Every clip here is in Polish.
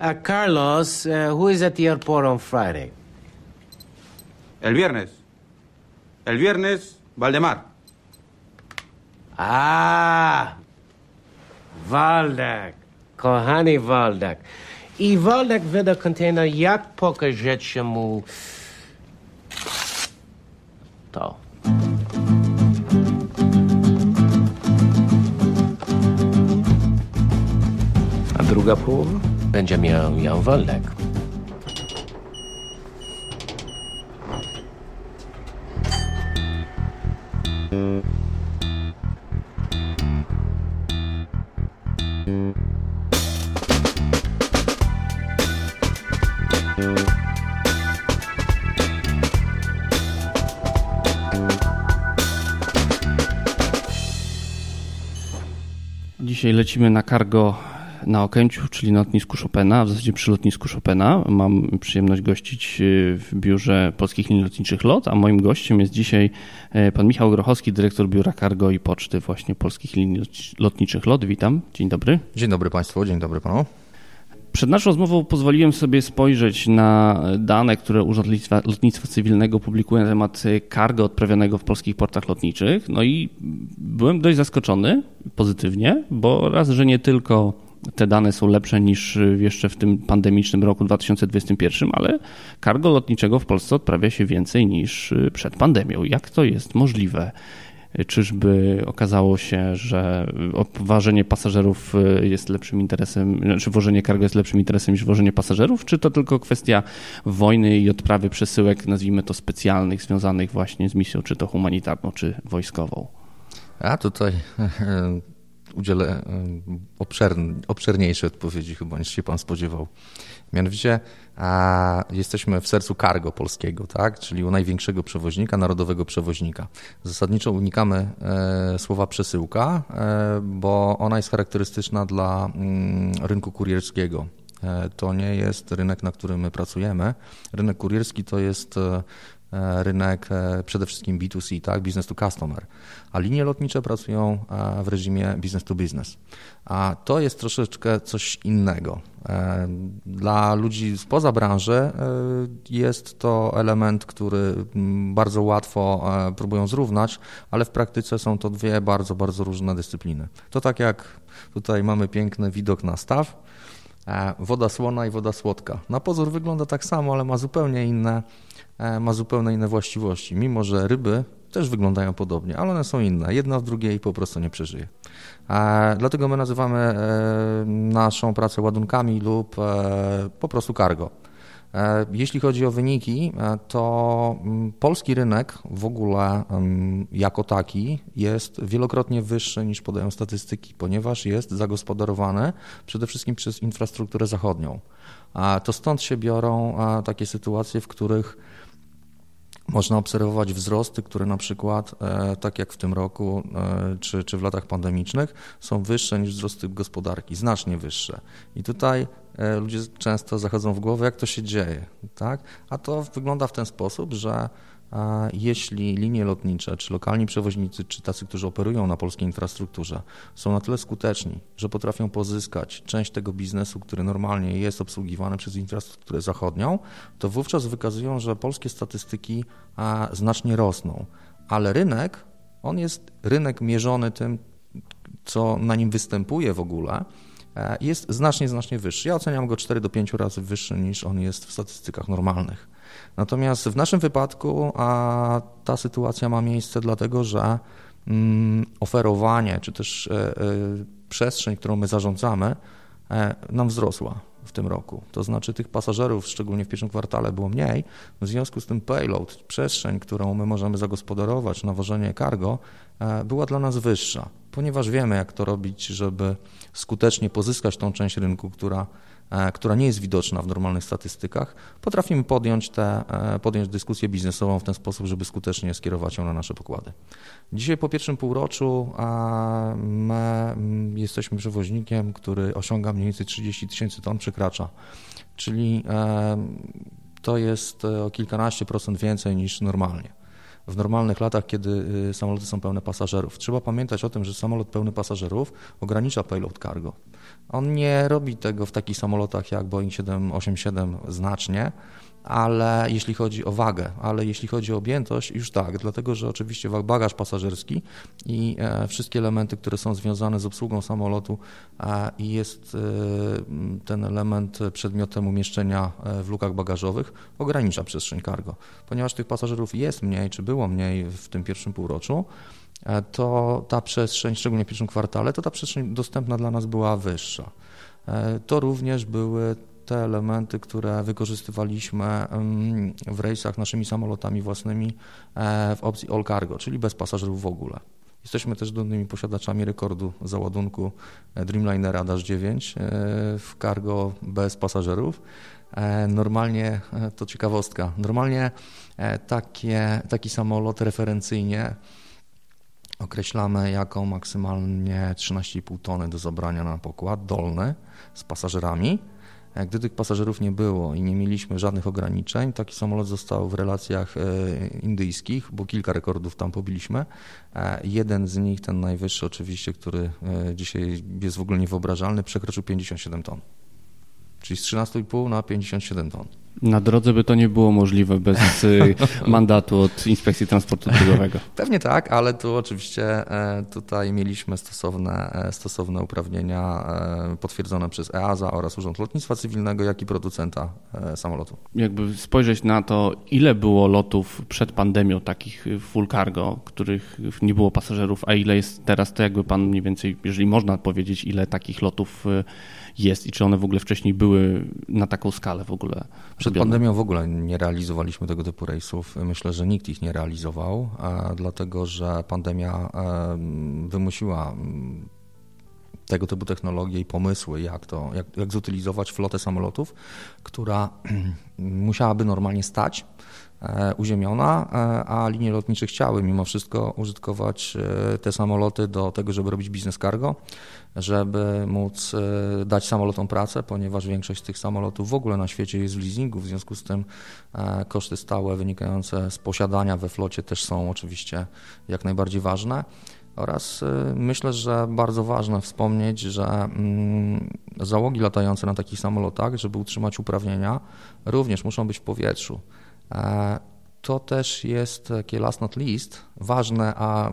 Uh, Carlos, uh, who is at the airport on Friday? El viernes. El viernes, Valdemar. Ah, Waldak. Kochany Waldak. I Waldak wyda kontener, jak pokażecie mu to. A druga połowa będzie miał Jan Waldak. Dzisiaj lecimy na cargo na Okęciu, czyli na lotnisku Chopina, w zasadzie przy lotnisku Chopina. Mam przyjemność gościć y, w biurze Polskich Linii Lotniczych LOT, a moim gościem jest dzisiaj y, pan Michał Grochowski, dyrektor biura cargo i poczty właśnie Polskich Linii Lotniczych LOT. Witam, dzień dobry. Dzień dobry Państwu, dzień dobry Panu. Przed naszą rozmową pozwoliłem sobie spojrzeć na dane, które Urząd Lotnictwa, Lotnictwa Cywilnego publikuje na temat cargo odprawianego w polskich portach lotniczych. No i byłem dość zaskoczony pozytywnie, bo raz, że nie tylko te dane są lepsze niż jeszcze w tym pandemicznym roku 2021, ale cargo lotniczego w Polsce odprawia się więcej niż przed pandemią. Jak to jest możliwe? Czyżby okazało się, że obważenie pasażerów jest lepszym interesem, czy znaczy wożenie cargo jest lepszym interesem niż wożenie pasażerów, czy to tylko kwestia wojny i odprawy przesyłek, nazwijmy to specjalnych, związanych właśnie z misją, czy to humanitarną, czy wojskową? A tutaj udzielę obszern, obszerniejszej odpowiedzi chyba niż się pan spodziewał. Mianowicie a, jesteśmy w sercu cargo polskiego, tak? czyli u największego przewoźnika, narodowego przewoźnika. Zasadniczo unikamy e, słowa przesyłka, e, bo ona jest charakterystyczna dla mm, rynku kurierskiego. E, to nie jest rynek, na którym my pracujemy. Rynek kurierski to jest rynek przede wszystkim B2C, tak, business to customer, a linie lotnicze pracują w reżimie business to business. A to jest troszeczkę coś innego. Dla ludzi spoza branży jest to element, który bardzo łatwo próbują zrównać, ale w praktyce są to dwie bardzo, bardzo różne dyscypliny. To tak jak tutaj mamy piękny widok na staw, woda słona i woda słodka. Na pozór wygląda tak samo, ale ma zupełnie inne ma zupełnie inne właściwości, mimo że ryby też wyglądają podobnie, ale one są inne. Jedna w drugiej po prostu nie przeżyje. Dlatego my nazywamy naszą pracę ładunkami lub po prostu cargo. Jeśli chodzi o wyniki, to polski rynek w ogóle jako taki jest wielokrotnie wyższy niż podają statystyki, ponieważ jest zagospodarowany przede wszystkim przez infrastrukturę zachodnią. To stąd się biorą takie sytuacje, w których można obserwować wzrosty, które na przykład, e, tak jak w tym roku e, czy, czy w latach pandemicznych, są wyższe niż wzrosty gospodarki, znacznie wyższe. I tutaj e, ludzie często zachodzą w głowę, jak to się dzieje. Tak? A to wygląda w ten sposób, że jeśli linie lotnicze, czy lokalni przewoźnicy, czy tacy, którzy operują na polskiej infrastrukturze, są na tyle skuteczni, że potrafią pozyskać część tego biznesu, który normalnie jest obsługiwany przez infrastrukturę zachodnią, to wówczas wykazują, że polskie statystyki znacznie rosną. Ale rynek, on jest rynek mierzony tym, co na nim występuje w ogóle, e, jest znacznie, znacznie wyższy. Ja oceniam go 4 do 5 razy wyższy niż on jest w statystykach normalnych. Natomiast w naszym wypadku a ta sytuacja ma miejsce dlatego, że mm, oferowanie czy też e, e, przestrzeń, którą my zarządzamy, e, nam wzrosła w tym roku. To znaczy tych pasażerów, szczególnie w pierwszym kwartale, było mniej. W związku z tym payload, przestrzeń, którą my możemy zagospodarować na wożenie cargo, była dla nas wyższa, ponieważ wiemy, jak to robić, żeby skutecznie pozyskać tą część rynku, która która nie jest widoczna w normalnych statystykach, potrafimy podjąć, te, e, podjąć dyskusję biznesową w ten sposób, żeby skutecznie skierować ją na nasze pokłady. Dzisiaj po pierwszym półroczu my mm, jesteśmy przewoźnikiem, który osiąga mniej więcej 30 tysięcy ton, przekracza, czyli e, to jest o kilkanaście procent więcej niż normalnie. W normalnych latach, kiedy y, samoloty są pełne pasażerów. Trzeba pamiętać o tym, że samolot pełny pasażerów ogranicza payload cargo. On nie robi tego w takich samolotach jak Boeing 787 znacznie, ale jeśli chodzi o wagę, ale jeśli chodzi o objętość, już tak, dlatego że oczywiście bagaż pasażerski i e, wszystkie elementy, które są związane z obsługą samolotu e, i jest e, ten element przedmiotem umieszczenia w lukach bagażowych, ogranicza przestrzeń cargo. Ponieważ tych pasażerów jest mniej, czy było mniej w tym pierwszym półroczu, to ta przestrzeń, szczególnie w pierwszym kwartale, to ta przestrzeń dostępna dla nas była wyższa. To również były te elementy, które wykorzystywaliśmy w rejsach naszymi samolotami własnymi e, w opcji all cargo, czyli bez pasażerów w ogóle. Jesteśmy też dumnymi posiadaczami rekordu załadunku e, Dreamlinera Dash 9 e, w cargo bez pasażerów. Normalnie, to ciekawostka, normalnie takie, taki samolot referencyjnie określamy jako maksymalnie 13,5 tony do zabrania na pokład dolny z pasażerami. Gdy tych pasażerów nie było i nie mieliśmy żadnych ograniczeń, taki samolot został w relacjach e, indyjskich, bo kilka rekordów tam pobiliśmy. E, jeden z nich, ten najwyższy oczywiście, który e, dzisiaj jest w ogóle niewyobrażalny, przekroczył 57 ton. Czyli z 13,5 na 57 ton. Na drodze by to nie było możliwe bez y, mandatu od Inspekcji Transportu Drogowego. Pewnie tak, ale tu oczywiście e, tutaj mieliśmy stosowne, e, stosowne uprawnienia e, potwierdzone przez EASA oraz Urząd Lotnictwa Cywilnego, jak i producenta samolotu. Jakby spojrzeć na to, ile było lotów przed pandemią takich full cargo, których nie było pasażerów, a ile jest teraz, to jakby pan mniej więcej, jeżeli można powiedzieć, ile takich lotów jest i czy one w ogóle wcześniej były na taką skalę w ogóle? Przed robione? pandemią w ogóle nie realizowaliśmy tego typu rejsów. Myślę, że nikt ich nie realizował, dlatego że pandemia wymusiła tego typu technologie i pomysły, jak to, jak, jak zutylizować flotę samolotów, która musiałaby normalnie stać, uziemiona, e, a linie lotnicze chciały mimo wszystko użytkować e, te samoloty do tego, żeby robić biznes cargo, żeby móc dać samolotom pracę, ponieważ większość z tych samolotów w ogóle na świecie jest w leasingu, w związku z tym koszty stałe wynikające z posiadania we flocie też są oczywiście jak najbardziej ważne. Oraz myślę, że bardzo ważne wspomnieć, że mm, załogi latające na takich samolotach, żeby utrzymać uprawnienia, również muszą być w powietrzu. E, to też jest takie last not least ważne, a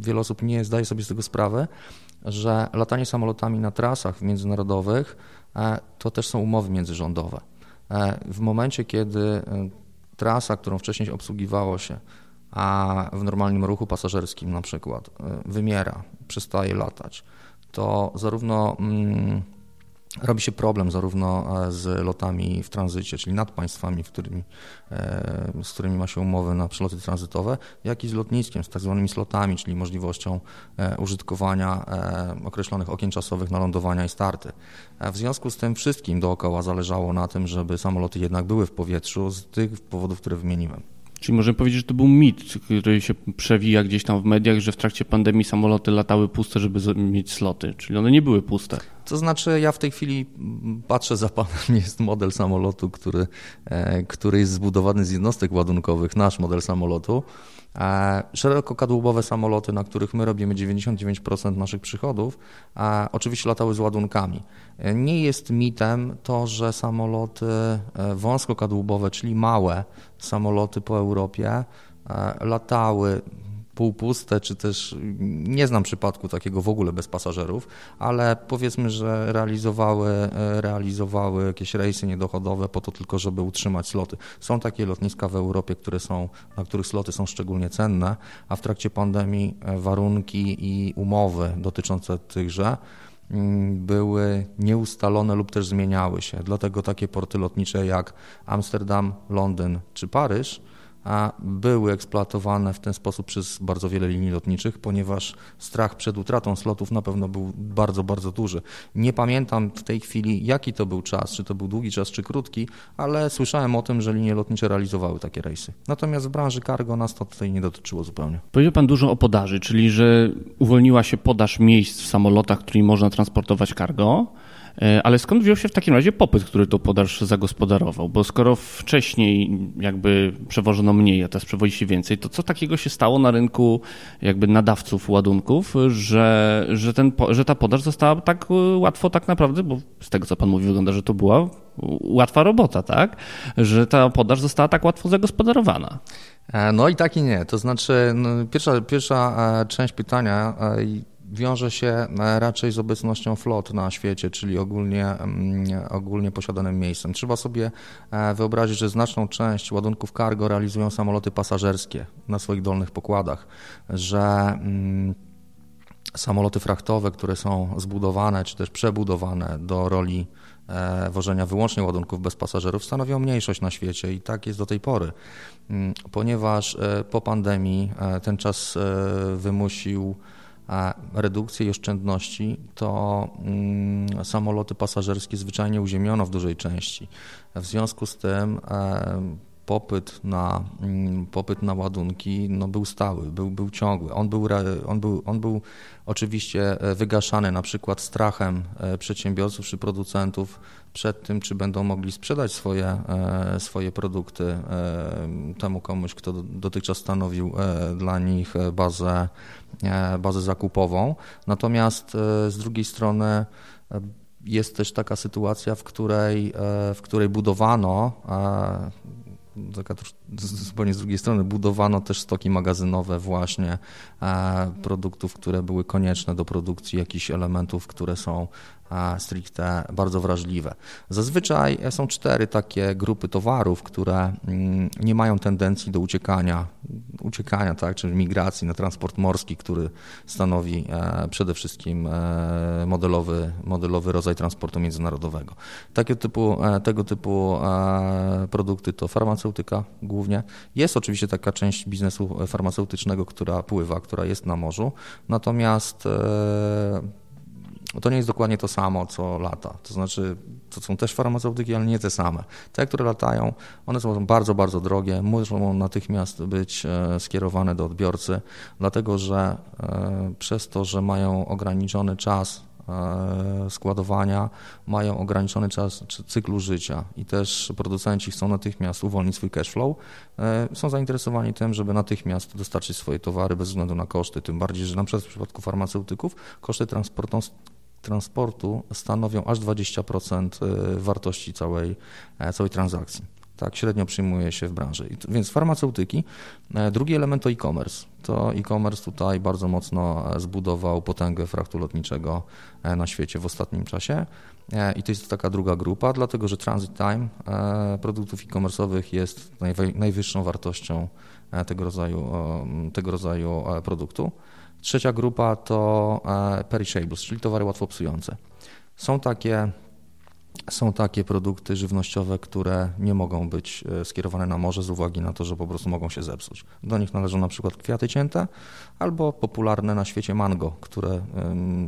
wiele osób nie zdaje sobie z tego sprawy, że latanie samolotami na trasach międzynarodowych e, to też są umowy międzyrządowe. E, w momencie, kiedy trasa, którą wcześniej obsługiwało się, a w normalnym ruchu pasażerskim na przykład wymiera, przestaje latać, to zarówno mm, robi się problem zarówno e, z lotami w tranzycie, czyli nad państwami, którymi, e, z którymi ma się umowy na przeloty tranzytowe, jak i z lotniskiem, z tak zwanymi slotami, czyli możliwością użytkowania określonych okien czasowych na lądowania i starty. W związku z tym wszystkim dookoła zależało na tym, żeby samoloty jednak były w powietrzu z tych powodów, które wymieniłem. Czyli możemy powiedzieć, że to był mit, który się przewija gdzieś tam w mediach, że w trakcie pandemii samoloty latały puste, żeby mieć sloty. Czyli one nie były puste. To znaczy, ja w tej chwili patrzę za panem, jest model samolotu, który, e, który jest zbudowany z jednostek ładunkowych, nasz model samolotu. E, szerokokadłubowe samoloty, na których my robimy 99% naszych przychodów, oczywiście latały z ładunkami. E, nie jest mitem to, że samoloty wąskokadłubowe, czyli małe samoloty po Europie, latały półpuste, czy też nie znam przypadku takiego w ogóle bez pasażerów, ale powiedzmy, że realizowały, realizowały jakieś rejsy niedochodowe po to tylko, żeby utrzymać sloty. Są takie lotniska w Europie, które są, na których sloty są szczególnie cenne, a w trakcie pandemii warunki i umowy dotyczące tychże były nieustalone lub też zmieniały się. Dlatego takie porty lotnicze jak Amsterdam, Londyn czy Paryż a były eksploatowane w ten sposób przez bardzo wiele linii lotniczych, ponieważ strach przed utratą slotów na pewno był bardzo, bardzo duży. Nie pamiętam w tej chwili, jaki to był czas, czy to był długi czas, czy krótki, ale słyszałem o tym, że linie lotnicze realizowały takie rejsy. Natomiast w branży cargo nas to tutaj nie dotyczyło zupełnie. Powiedział Pan dużo o podaży, czyli że uwolniła się podaż miejsc w samolotach, którymi można transportować cargo. E, ale skąd wziął się w takim razie popyt, który tą podaż zagospodarował? Bo skoro wcześniej jakby przewożono mniej, a teraz przewozi się więcej, to co takiego się stało na rynku jakby nadawców ładunków, że, że, ten, że ta podaż została tak e, łatwo tak naprawdę, bo z tego co pan mówi wygląda, że to była łatwa robota, tak? Że ta podaż została tak łatwo zagospodarowana. E, no i tak i nie. To znaczy, no, pierwsza, pierwsza część pytania wiąże się e, raczej z obecnością flot na świecie, czyli ogólnie, mm, ogólnie posiadanym miejscem. Trzeba sobie e, wyobrazić, że znaczną część ładunków cargo realizują samoloty pasażerskie na swoich dolnych pokładach, że mm, samoloty frachtowe, które są zbudowane czy też przebudowane do roli e, wożenia wyłącznie ładunków bez pasażerów, stanowią mniejszość na świecie i tak jest do tej pory, mm, ponieważ po pandemii ten czas wymusił redukcję i oszczędności, to mm, samoloty pasażerskie zwyczajnie uziemiono w dużej części. W związku z tym e, popyt na, mm, popyt na ładunki no, był stały, był, był ciągły. On był, on, był, on był oczywiście e, wygaszany na przykład strachem e, przedsiębiorców czy producentów przed tym, czy będą mogli sprzedać swoje, e, swoje produkty temu komuś, kto dotychczas stanowił dla nich bazę, bazę zakupową. Natomiast z drugiej strony jest też taka sytuacja, w której, w której budowano zupełnie z drugiej strony budowano też stoki magazynowe właśnie e, produktów, które były konieczne do produkcji jakichś elementów, które są stricte bardzo wrażliwe. Zazwyczaj są cztery takie grupy towarów, które mm, nie mają tendencji do uciekania, uciekania tak, czyli migracji na transport morski, który stanowi e, przede wszystkim e, modelowy, modelowy rodzaj transportu międzynarodowego. Takie typu, e, tego typu produkty to farmaceutyka głównie. Jest oczywiście taka część biznesu farmaceutycznego, która pływa, która jest na morzu, natomiast to nie jest dokładnie to samo, co lata. To znaczy, to są też farmaceutyki, ale nie te same. Te, które latają, one są bardzo, bardzo drogie, muszą natychmiast być e, skierowane do odbiorcy, dlatego że e, przez to, że mają ograniczony czas e, składowania, mają ograniczony czas cyklu życia i też producenci chcą natychmiast uwolnić swój cash flow, są zainteresowani tym, żeby natychmiast dostarczyć swoje towary bez względu na koszty, tym bardziej, że na przykład w przypadku farmaceutyków koszty transportu transportu stanowią aż 20% y, wartości całej, e, całej transakcji. Tak średnio przyjmuje się w branży. Więc farmaceutyki. E, drugi element to e-commerce. To e-commerce tutaj bardzo mocno e, zbudował potęgę fraktu lotniczego na świecie w ostatnim czasie. I to jest taka druga grupa, dlatego że transit time produktów e-commerce'owych jest najwyższą wartością tego rodzaju, tego rodzaju produktu. Trzecia grupa to e, perishables, czyli towary łatwo psujące. Są takie, są takie produkty żywnościowe, które nie mogą być e, skierowane na morze z uwagi na to, że po prostu mogą się zepsuć. Do nich należą na przykład kwiaty cięte albo popularne na świecie mango, które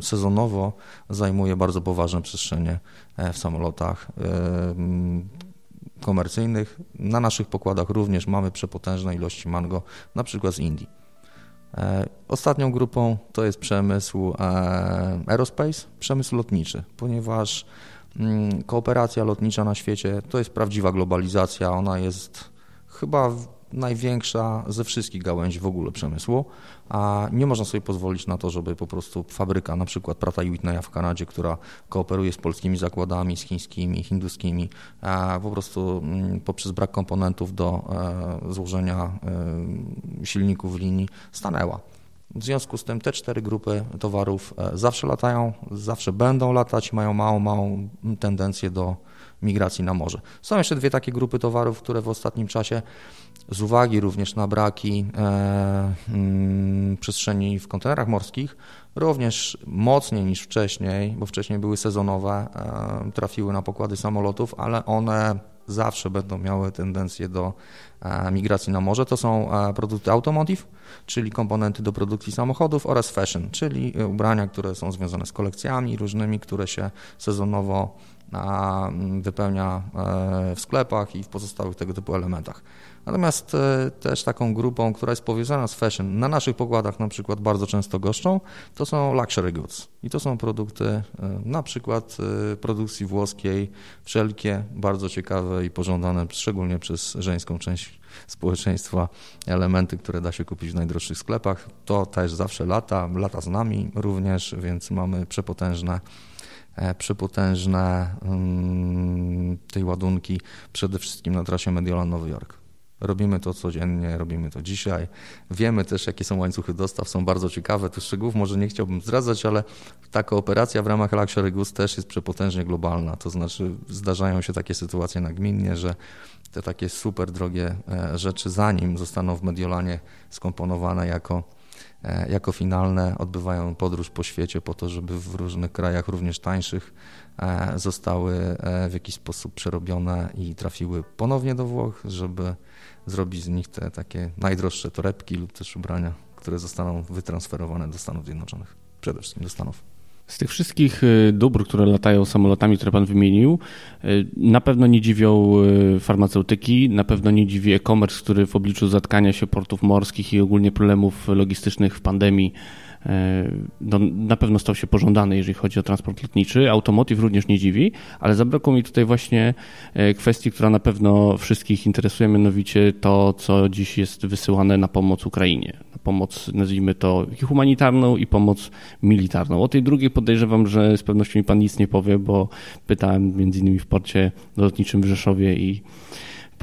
sezonowo zajmuje bardzo poważne przestrzenie e, w samolotach komercyjnych. Na naszych pokładach również mamy przepotężne ilości mango, na przykład z Indii. E, ostatnią grupą to jest przemysł e, aerospace, przemysł lotniczy, ponieważ mm, kooperacja lotnicza na świecie to jest prawdziwa globalizacja, ona jest chyba największa ze wszystkich gałęzi w ogóle przemysłu, a nie można sobie pozwolić na to, żeby po prostu fabryka, na przykład Prata Whitneya w Kanadzie, która kooperuje z polskimi zakładami, z chińskimi, hinduskimi, po prostu mm, poprzez brak komponentów do e, złożenia e, silników linii stanęła. W związku z tym te cztery grupy towarów e, zawsze latają, zawsze będą latać, mają małą, małą tendencję do migracji na morze. Są jeszcze dwie takie grupy towarów, które w ostatnim czasie z uwagi również na braki e, mm, przestrzeni w kontenerach morskich, również mocniej niż wcześniej, bo wcześniej były sezonowe, e, trafiły na pokłady samolotów, ale one zawsze będą miały tendencję do migracji na morze. To są produkty automotive, czyli komponenty do produkcji samochodów oraz fashion, czyli ubrania, które są związane z kolekcjami różnymi, które się sezonowo wypełnia w sklepach i w pozostałych tego typu elementach. Natomiast e, też taką grupą, która jest powiązana z fashion, na naszych pokładach na przykład bardzo często goszczą, to są luxury goods. I to są produkty e, na przykład e, produkcji włoskiej, wszelkie bardzo ciekawe i pożądane, szczególnie przez żeńską część społeczeństwa, elementy, które da się kupić w najdroższych sklepach. To też zawsze lata, lata z nami również, więc mamy przepotężne przepotężne um, tej ładunki przede wszystkim na trasie Mediolan-Nowy Jork. Robimy to codziennie, robimy to dzisiaj. Wiemy też, jakie są łańcuchy dostaw, są bardzo ciekawe. Tu szczegółów może nie chciałbym zdradzać, ale taka operacja w ramach Luxury Goods też jest przepotężnie globalna. To znaczy zdarzają się takie sytuacje nagminnie, że te takie super drogie e, rzeczy, zanim zostaną w Mediolanie skomponowane jako, e, jako finalne, odbywają podróż po świecie po to, żeby w różnych krajach, również tańszych, e, zostały w jakiś sposób przerobione i trafiły ponownie do Włoch, żeby zrobić z nich te takie najdroższe torebki lub też ubrania, które zostaną wytransferowane do Stanów Zjednoczonych, przede wszystkim do Stanów. Z tych wszystkich y, dóbr, które latają samolotami, które Pan wymienił, y, na pewno nie dziwią y, farmaceutyki, na pewno nie dziwi e-commerce, który w obliczu zatkania się portów morskich i ogólnie problemów logistycznych w pandemii no, na pewno stał się pożądany, jeżeli chodzi o transport lotniczy. Automotive również nie dziwi, ale zabrakło mi tutaj właśnie e, kwestii, która na pewno wszystkich interesuje, mianowicie to, co dziś jest wysyłane na pomoc Ukrainie. Na pomoc, nazwijmy to, humanitarną, i pomoc militarną. O tej drugiej podejrzewam, że z pewnością mi Pan nic nie powie, bo pytałem między innymi w porcie lotniczym w Rzeszowie i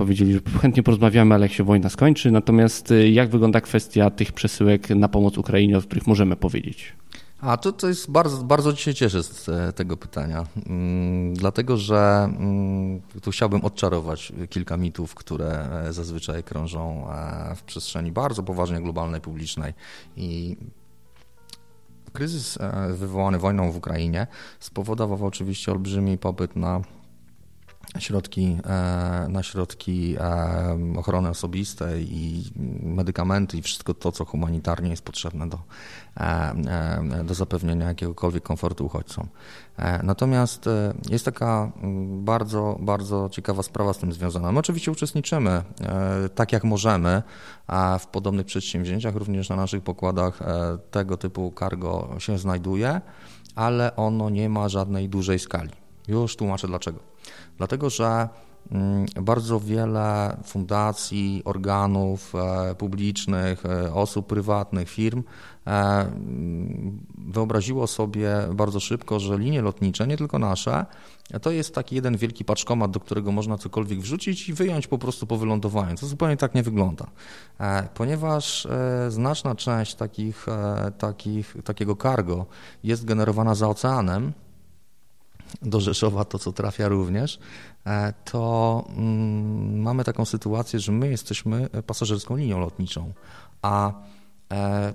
powiedzieli, że chętnie porozmawiamy, ale jak się wojna skończy. Natomiast y, jak wygląda kwestia tych przesyłek na pomoc Ukrainie, o których możemy powiedzieć? A to, to jest bardzo, bardzo się cieszę z e, tego pytania, mm, dlatego że mm, tu chciałbym odczarować kilka mitów, które e, zazwyczaj krążą e, w przestrzeni bardzo poważnie globalnej, publicznej i Kryzys wywołany wojną w Ukrainie spowodował oczywiście olbrzymi popyt na środki, e, na środki e, ochrony osobistej i medykamenty i wszystko to, co humanitarnie jest potrzebne do, e, do zapewnienia jakiegokolwiek komfortu uchodźcom. Natomiast jest taka mm, bardzo, bardzo ciekawa sprawa z tym związana. My oczywiście uczestniczymy tak jak możemy w podobnych przedsięwzięciach, również na naszych pokładach tego typu cargo się znajduje, ale ono nie ma żadnej dużej skali. Już tłumaczę dlaczego. Dlatego, że mm, bardzo wiele fundacji, organów e, publicznych, e, osób prywatnych, firm e, mm, wyobraziło sobie bardzo szybko, że linie lotnicze, nie tylko nasze, to jest taki jeden wielki paczkomat, do którego można cokolwiek wrzucić i wyjąć po prostu po wylądowaniu. To zupełnie tak nie wygląda, ponieważ znaczna część takich, takich, takiego cargo jest generowana za oceanem, do Rzeszowa, to co trafia również, e, to mm, mamy taką sytuację, że my jesteśmy pasażerską linią lotniczą, a e,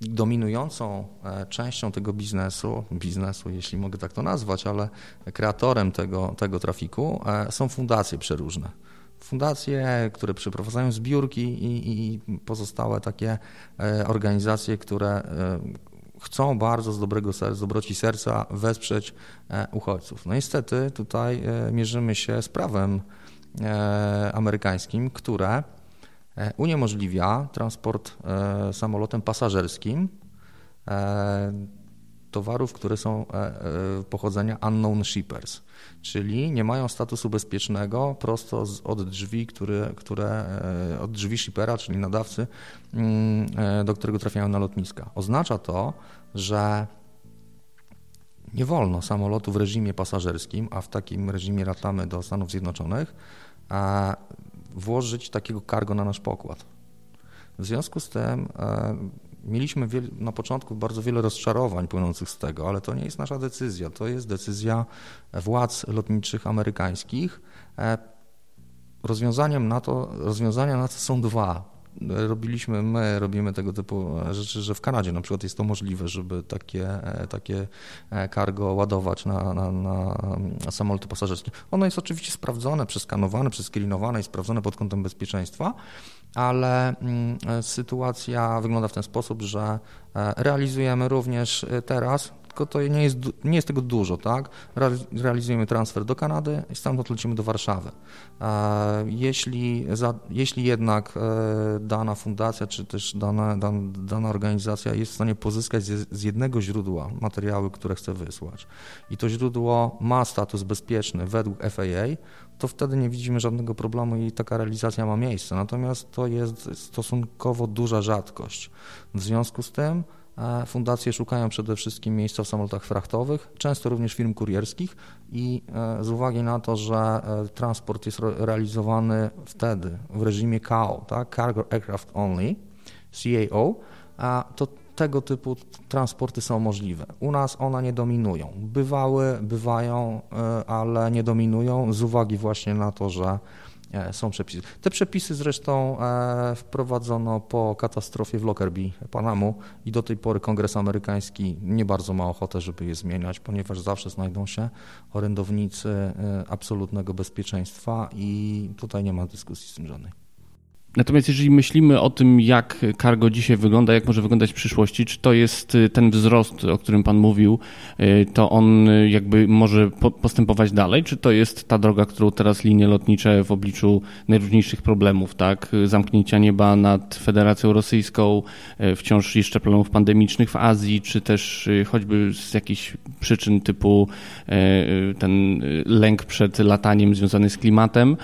dominującą e, częścią tego biznesu, biznesu, jeśli mogę tak to nazwać, ale kreatorem tego, tego trafiku są fundacje przeróżne. Fundacje, które przeprowadzają zbiórki i, i pozostałe takie organizacje, które chcą bardzo z dobrego serca, z dobroci serca wesprzeć e, uchodźców. No niestety tutaj e, mierzymy się z prawem e, amerykańskim, które uniemożliwia transport samolotem pasażerskim towarów, które są pochodzenia unknown shippers, czyli nie mają statusu bezpiecznego prosto od drzwi, które, które, od drzwi shippera, czyli nadawcy, mm, do którego trafiają na lotniska. Oznacza to, że nie wolno samolotu w reżimie pasażerskim, a w takim reżimie latamy do Stanów Zjednoczonych, włożyć takiego cargo na nasz pokład. W związku z tym e, mieliśmy na początku bardzo wiele rozczarowań płynących z tego, ale to nie jest nasza decyzja, to jest decyzja władz lotniczych amerykańskich. E, rozwiązaniem na to, rozwiązania na to są dwa. Robiliśmy, my robimy tego typu rzeczy, że w Kanadzie na przykład jest to możliwe, żeby takie, takie cargo ładować na, na, na samoloty pasażerskie. Ono jest oczywiście sprawdzone, przeskanowane, przeskrinowane i sprawdzone pod kątem bezpieczeństwa, ale mm, sytuacja wygląda w ten sposób, że realizujemy również teraz tylko to nie jest, nie jest tego dużo, tak? Realizujemy transfer do Kanady i stamtąd lecimy do Warszawy. Jeśli, za, jeśli jednak e, dana fundacja, czy też dana, dana, organizacja jest w stanie pozyskać z jednego źródła materiały, które chce wysłać i to źródło ma status bezpieczny według FAA, to wtedy nie widzimy żadnego problemu i taka realizacja ma miejsce. Natomiast to jest stosunkowo duża rzadkość. W związku z tym Fundacje szukają przede wszystkim miejsca w samolotach frachtowych, często również firm kurierskich i e, z uwagi na to, że e, transport jest realizowany wtedy w reżimie CAO, tak? Cargo Aircraft Only, CAO, to tego typu transporty są możliwe. U nas one nie dominują. Bywały, bywają, e, ale nie dominują z uwagi właśnie na to, że są przepisy. Te przepisy zresztą e, wprowadzono po katastrofie w Lockerbie, Panamu i do tej pory Kongres Amerykański nie bardzo ma ochotę, żeby je zmieniać, ponieważ zawsze znajdą się orędownicy e, absolutnego bezpieczeństwa i tutaj nie ma dyskusji z tym żadnej. Natomiast jeżeli myślimy o tym, jak cargo dzisiaj wygląda, jak może wyglądać w przyszłości, czy to jest y, ten wzrost, o którym Pan mówił, y, to on y, jakby może postępować dalej, czy to jest ta droga, którą teraz linie lotnicze w obliczu najróżniejszych problemów, tak? Zamknięcia nieba nad Federacją Rosyjską, wciąż jeszcze problemów pandemicznych w Azji, czy też choćby z jakichś przyczyn typu ten lęk przed lataniem związany z klimatem,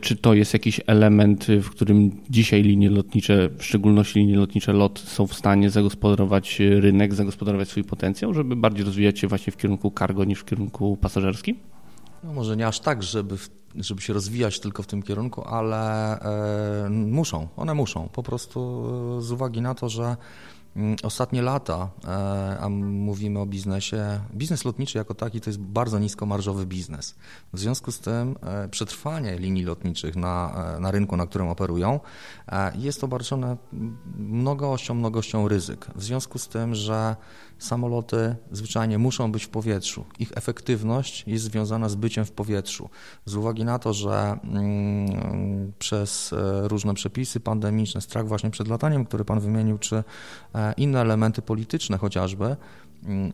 czy to jest jakiś element, w którym dzisiaj linie lotnicze, w szczególności linie lotnicze LOT, są w stanie zagospodarować rynek, zagospodarować swój potencjał, żeby bardziej rozwijać się właśnie w kierunku cargo niż w kierunku pasażerskim? No może nie aż tak, żeby, żeby się rozwijać tylko w tym kierunku, ale e, muszą, one muszą. Po prostu e, z uwagi na to, że ostatnie lata, e, a mówimy o biznesie, biznes lotniczy jako taki to jest bardzo niskomarżowy biznes. W związku z tym e, przetrwanie linii lotniczych na, e, na rynku, na którym operują, jest obarczone mnogością, mnogością ryzyk. W związku z tym, że samoloty zwyczajnie muszą być w powietrzu. Ich efektywność jest związana z byciem w powietrzu. Z uwagi na to, że mm, przez e, różne przepisy pandemiczne, strach właśnie przed lataniem, który Pan wymienił, czy e, inne elementy polityczne chociażby, mm,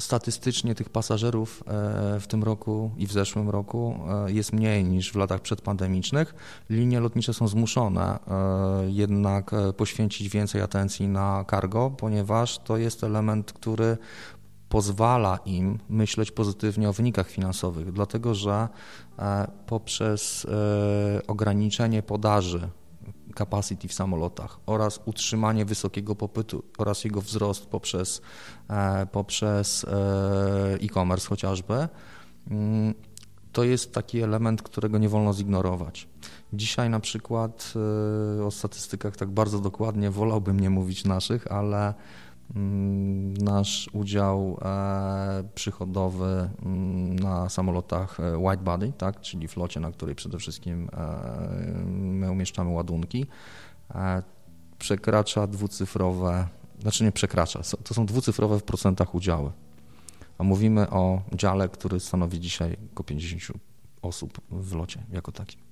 statystycznie tych pasażerów e, w tym roku i w zeszłym roku e, jest mniej niż w latach przedpandemicznych. Linie lotnicze są zmuszone e, jednak poświęcić więcej atencji na cargo, ponieważ to jest element, który pozwala im myśleć pozytywnie o wynikach finansowych, dlatego że poprzez ograniczenie podaży capacity w samolotach oraz utrzymanie wysokiego popytu oraz jego wzrost poprzez, e, poprzez e, e-commerce chociażby, mm, to jest taki element, którego nie wolno zignorować. Dzisiaj na przykład e, o statystykach tak bardzo dokładnie wolałbym nie mówić naszych, ale nasz udział e, przychodowy mm, na samolotach e, white body, tak, czyli flocie, na której przede wszystkim e, my umieszczamy ładunki, przekracza dwucyfrowe, znaczy nie przekracza, to są dwucyfrowe w procentach udziały. A mówimy o dziale, który stanowi dzisiaj około 50 osób w locie jako takim.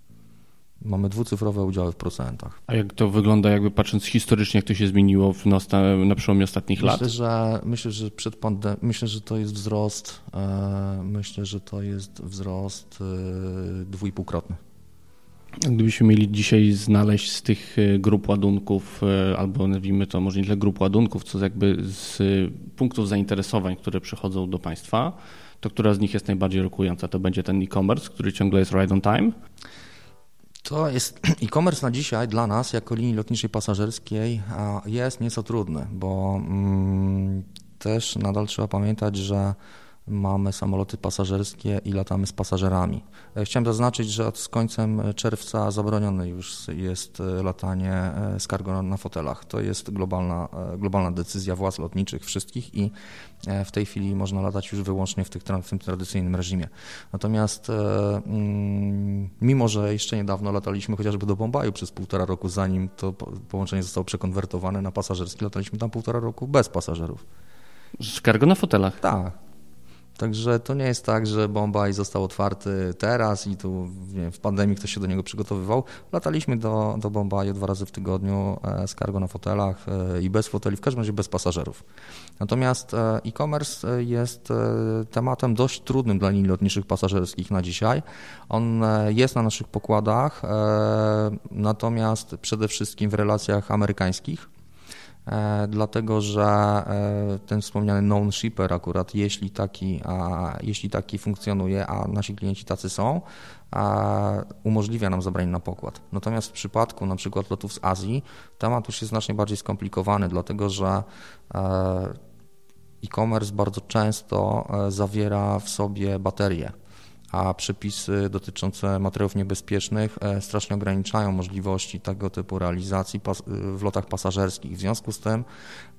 Mamy dwucyfrowe udziały w procentach. A jak to wygląda, jakby patrząc historycznie, jak to się zmieniło w, na, na przełomie ostatnich myślę, lat? Że, myślę, że przed pandemią, myślę, że to jest wzrost, e, myślę, że to jest wzrost e, dwójpółkrotny. Gdybyśmy mieli dzisiaj znaleźć z tych e, grup ładunków, e, albo nazwijmy to może nie tyle grup ładunków, co jakby z punktów zainteresowań, które przychodzą do państwa, to która z nich jest najbardziej rokująca? To będzie ten e-commerce, który ciągle jest right on time? To jest e-commerce na dzisiaj dla nas, jako linii lotniczej pasażerskiej, jest nieco trudny, bo mm, też nadal trzeba pamiętać, że mamy samoloty pasażerskie i latamy z pasażerami. E, chciałem zaznaczyć, że od z końcem czerwca zabronione już jest e, latanie e, z cargo na fotelach. To jest globalna, globalna decyzja władz lotniczych wszystkich i w tej chwili można latać już wyłącznie w, tych, w tym tradycyjnym reżimie. Natomiast mm, mimo, że jeszcze niedawno lataliśmy chociażby do Bombaju przez półtora roku, zanim to połączenie zostało przekonwertowane na pasażerskie, lataliśmy tam półtora roku bez pasażerów. Z cargo na fotelach? Tak. Także to nie jest tak, że Bombaj został otwarty teraz i tu w pandemii ktoś się do niego przygotowywał. Lataliśmy do, do Bombaju dwa razy w tygodniu e, z cargo na fotelach e, i bez foteli, w każdym razie bez pasażerów. Natomiast e, e-commerce jest tematem dość trudnym dla linii lotniczych pasażerskich na dzisiaj. On jest na naszych pokładach, natomiast przede wszystkim w relacjach amerykańskich dlatego że e, ten wspomniany known shipper akurat, jeśli taki, a, jeśli taki funkcjonuje, a nasi klienci tacy są, umożliwia nam zabranie na pokład. Natomiast w przypadku na przykład lotów z Azji temat już jest znacznie bardziej skomplikowany, dlatego że e, e-commerce bardzo często zawiera w sobie baterie a przepisy dotyczące materiałów niebezpiecznych e, strasznie ograniczają możliwości tego typu realizacji w lotach pasażerskich. W związku z tym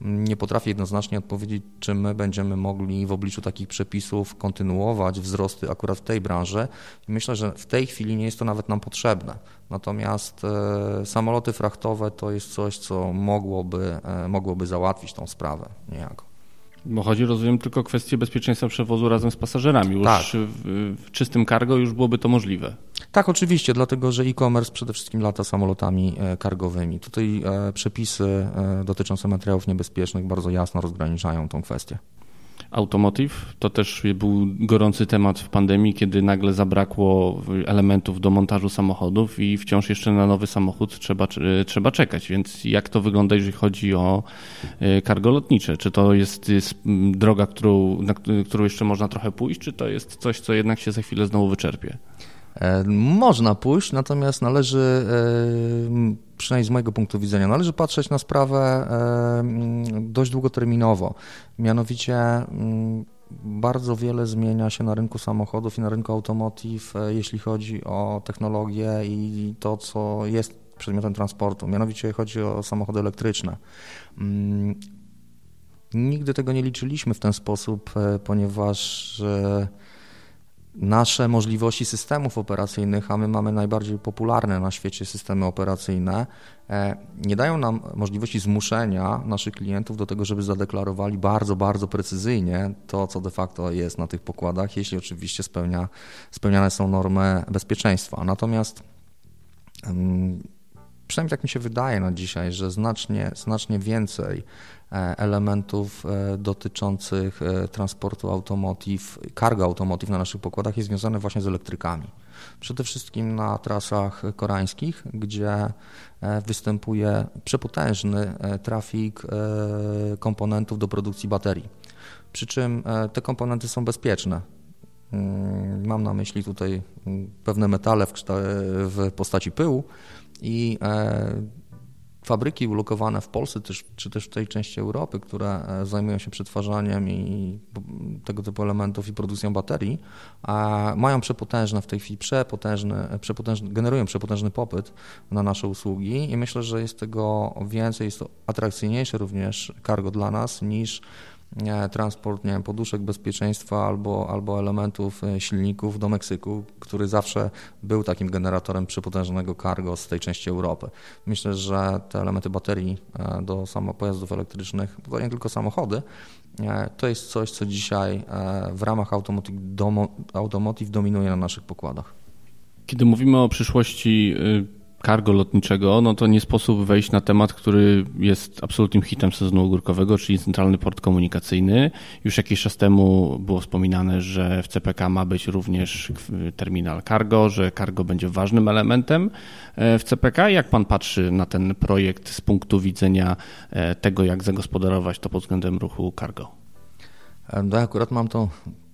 nie potrafię jednoznacznie odpowiedzieć, czy my będziemy mogli w obliczu takich przepisów kontynuować wzrosty akurat w tej branży. Myślę, że w tej chwili nie jest to nawet nam potrzebne. Natomiast e, samoloty frachtowe to jest coś, co mogłoby, e, mogłoby załatwić tą sprawę niejako. Bo chodzi, rozumiem, tylko o kwestię bezpieczeństwa przewozu razem z pasażerami. Już tak. w, w, czystym cargo już byłoby to możliwe. Tak, oczywiście, dlatego że e-commerce przede wszystkim lata samolotami cargowymi. E, Tutaj e, przepisy e, dotyczące materiałów niebezpiecznych bardzo jasno rozgraniczają tą kwestię. Automotive to też był gorący temat w pandemii, kiedy nagle zabrakło elementów do montażu samochodów i wciąż jeszcze na nowy samochód trzeba, trzeba czekać. Więc jak to wygląda, jeżeli chodzi o kargo lotnicze? Czy to jest, jest droga, którą, na którą jeszcze można trochę pójść, czy to jest coś, co jednak się za chwilę znowu wyczerpie? E, można pójść, natomiast należy, e, przynajmniej z mojego punktu widzenia, należy patrzeć na sprawę e, dość długoterminowo. Mianowicie bardzo wiele zmienia się na rynku samochodów i na rynku automotive, jeśli chodzi o technologię i to, co jest przedmiotem transportu. Mianowicie chodzi o samochody elektryczne. Nigdy tego nie liczyliśmy w ten sposób, ponieważ nasze możliwości systemów operacyjnych, a my mamy najbardziej popularne na świecie systemy operacyjne, e, nie dają nam możliwości zmuszenia naszych klientów do tego, żeby zadeklarowali bardzo, bardzo precyzyjnie to, co de facto jest na tych pokładach, jeśli oczywiście spełnia, spełniane są normy bezpieczeństwa. Natomiast przynajmniej tak mi się wydaje na dzisiaj, że znacznie, znacznie więcej E, elementów e, dotyczących e, transportu automotive, cargo automotive na naszych pokładach jest związane właśnie z elektrykami. Przede wszystkim na trasach koreańskich, gdzie występuje przepotężny trafik komponentów do produkcji baterii. Przy czym te komponenty są bezpieczne. Mm, mam na myśli tutaj mm, pewne metale w, w postaci pyłu i fabryki ulokowane w Polsce też, czy też w tej części Europy, które e, zajmują się przetwarzaniem i tego typu elementów i produkcją baterii, mają przepotężne w tej chwili przepotężny, przepotężny, generują przepotężny popyt na nasze usługi i myślę, że jest tego więcej, jest to atrakcyjniejsze również cargo dla nas niż transport nie wiem, poduszek bezpieczeństwa albo, albo elementów e, silników do Meksyku, który zawsze był takim generatorem przepotężnego cargo z tej części Europy. Myślę, że te elementy baterii e, do pojazdów elektrycznych, to nie tylko samochody, e, to jest coś, co dzisiaj w ramach automotive, automotive dominuje na naszych pokładach. Kiedy mówimy o przyszłości y, cargo lotniczego, no to nie sposób wejść na temat, który jest absolutnym hitem sezonu ogórkowego, czyli centralny port komunikacyjny. Już jakiś czas temu było wspominane, że w CPK ma być również terminal cargo, że cargo będzie ważnym elementem e, w CPK. Jak pan patrzy na ten projekt z punktu widzenia e, tego, jak zagospodarować to pod względem ruchu cargo? Ja akurat mam tą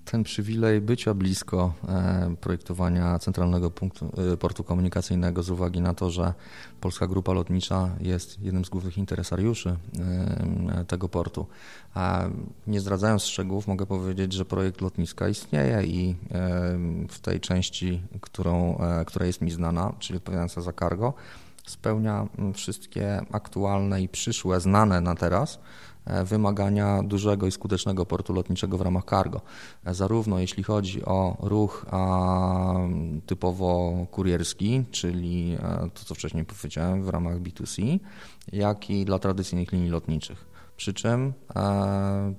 ten przywilej bycia blisko e, projektowania centralnego punktu, e, portu komunikacyjnego z uwagi na to, że Polska Grupa Lotnicza jest jednym z głównych interesariuszy e, tego portu. A nie zdradzając szczegółów, mogę powiedzieć, że projekt lotniska istnieje i w tej części, którą, która jest mi znana, czyli odpowiadająca za cargo, spełnia wszystkie aktualne i przyszłe, znane na teraz wymagania dużego i skutecznego portu lotniczego w ramach cargo. E, zarówno jeśli chodzi o ruch typowo kurierski, czyli e, to, co wcześniej powiedziałem, w ramach B2C, jak i dla tradycyjnych linii lotniczych. Przy czym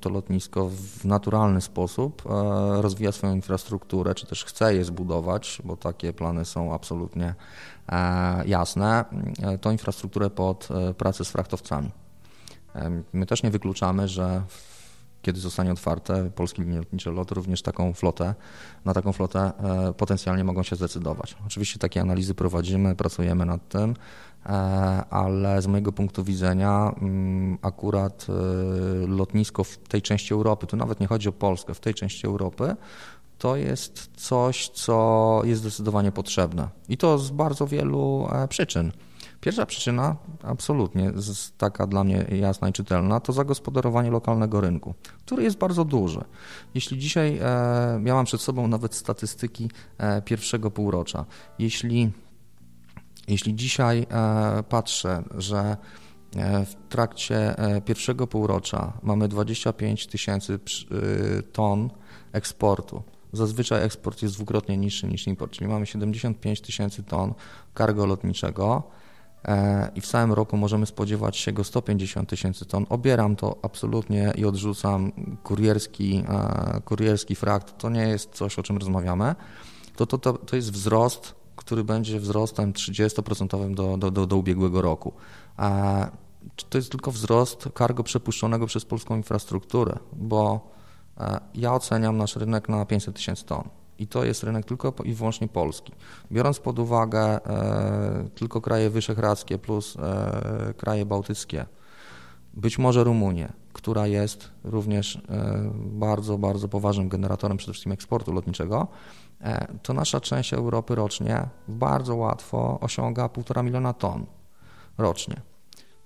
to lotnisko w naturalny sposób rozwija swoją infrastrukturę, czy też chce je zbudować, bo takie plany są absolutnie jasne, tą infrastrukturę pod pracę z frachtowcami. My też nie wykluczamy, że kiedy zostanie otwarte polskie linie lotnicze LOT, również taką flotę, na taką flotę e, potencjalnie mogą się zdecydować. Oczywiście takie analizy prowadzimy, pracujemy nad tym, e, ale z mojego punktu widzenia mm, akurat e, lotnisko w tej części Europy, tu nawet nie chodzi o Polskę, w tej części Europy, to jest coś, co jest zdecydowanie potrzebne. I to z bardzo wielu przyczyn. Pierwsza przyczyna, absolutnie taka dla mnie jasna i czytelna, to zagospodarowanie lokalnego rynku, który jest bardzo duży. Jeśli dzisiaj, e, ja mam przed sobą nawet statystyki e, pierwszego półrocza, jeśli, jeśli dzisiaj e, patrzę, że w trakcie pierwszego półrocza mamy 25 tysięcy ton eksportu. Zazwyczaj eksport jest dwukrotnie niższy niż import, czyli mamy 75 tysięcy ton cargo lotniczego E, i w całym roku możemy spodziewać się go 150 tysięcy ton. Obieram to absolutnie i odrzucam kurierski, e, kurierski frakt. To nie jest coś, o czym rozmawiamy. To, to, to, to jest wzrost, który będzie wzrostem 30% do, do, do, do ubiegłego roku. E, to jest tylko wzrost cargo przepuszczonego przez polską infrastrukturę, bo ja oceniam nasz rynek na 500 tysięcy ton. I to jest rynek tylko i wyłącznie polski. Biorąc pod uwagę e, tylko kraje wyszehradzkie plus e, kraje bałtyckie, być może Rumunię, która jest również e, bardzo, bardzo poważnym generatorem przede wszystkim eksportu lotniczego, e, to nasza część Europy rocznie bardzo łatwo osiąga 1,5 miliona ton rocznie.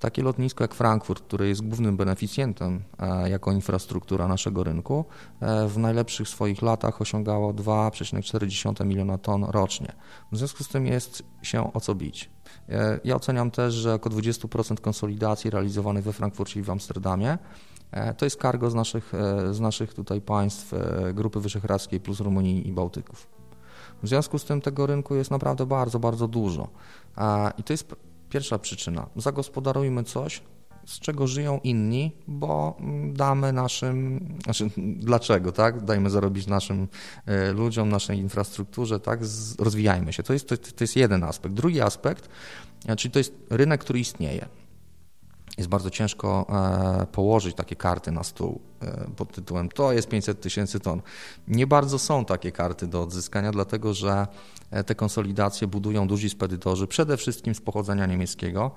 Takie lotnisko jak Frankfurt, które jest głównym beneficjentem e, jako infrastruktura naszego rynku, e, w najlepszych swoich latach osiągało 2,4 miliona ton rocznie. W związku z tym jest się o co bić. E, ja oceniam też, że około 20% konsolidacji realizowanych we Frankfurcie i w Amsterdamie to jest cargo z naszych, z naszych tutaj państw Grupy Wyszehradzkiej plus Rumunii i Bałtyków. W związku z tym tego rynku jest naprawdę bardzo, bardzo dużo. I to jest Pierwsza przyczyna. Zagospodarujmy coś, z czego żyją inni, bo damy naszym, znaczy dlaczego, tak? Dajmy zarobić naszym e, ludziom, naszej infrastrukturze, tak? Rozwijajmy się. To jest, to, to jest jeden aspekt. Drugi aspekt, e, czyli to jest rynek, który istnieje jest bardzo ciężko e, położyć takie karty na stół e, pod tytułem to jest 500 tysięcy ton. Nie bardzo są takie karty do odzyskania, dlatego że e, te konsolidacje budują duzi spedytorzy, przede wszystkim z pochodzenia niemieckiego,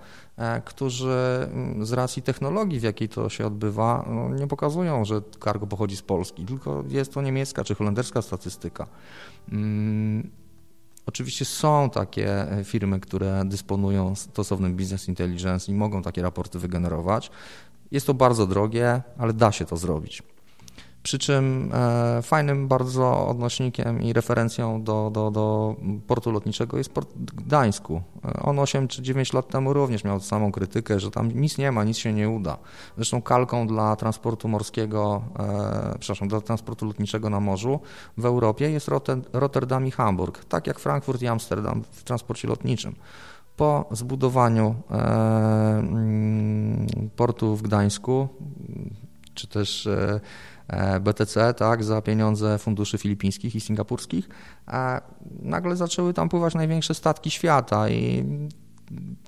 którzy mm, z racji technologii, w jakiej to się odbywa, no, nie pokazują, że cargo pochodzi z Polski, tylko jest to niemiecka czy holenderska statystyka. Oczywiście są takie e, firmy, które dysponują stosownym business intelligence i mogą takie raporty wygenerować. Jest to bardzo drogie, ale da się to zrobić. Przy czym e, fajnym bardzo odnośnikiem i referencją do, do, do portu lotniczego jest port Gdańsku. E, on 8 czy 9 lat temu również miał samą krytykę, że tam nic nie ma, nic się nie uda. Zresztą kalką dla transportu morskiego, e, przepraszam, dla transportu lotniczego na morzu w Europie jest Rotterdam i Hamburg, tak jak Frankfurt i Amsterdam w transporcie lotniczym. Po zbudowaniu e, mm, portu w Gdańsku, czy też BTC, tak, za pieniądze funduszy filipińskich i singapurskich, a nagle zaczęły tam pływać największe statki świata i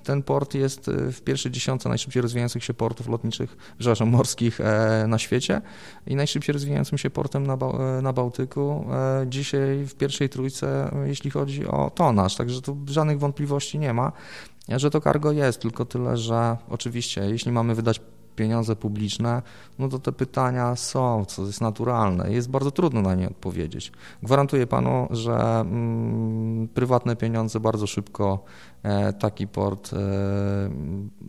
ten port jest e, w pierwszej dziesiątce najszybciej rozwijających się portów lotniczych, przepraszam, morskich e, na świecie i najszybciej rozwijającym się portem na, na Bałtyku. Dzisiaj w pierwszej trójce, jeśli chodzi o tonaż, także tu żadnych wątpliwości nie ma, że to cargo jest, tylko tyle, że oczywiście, jeśli mamy wydać pieniądze publiczne, no to te pytania są, co jest naturalne. Jest bardzo trudno na nie odpowiedzieć. Gwarantuję panu, że mm, prywatne pieniądze bardzo szybko e, taki port e,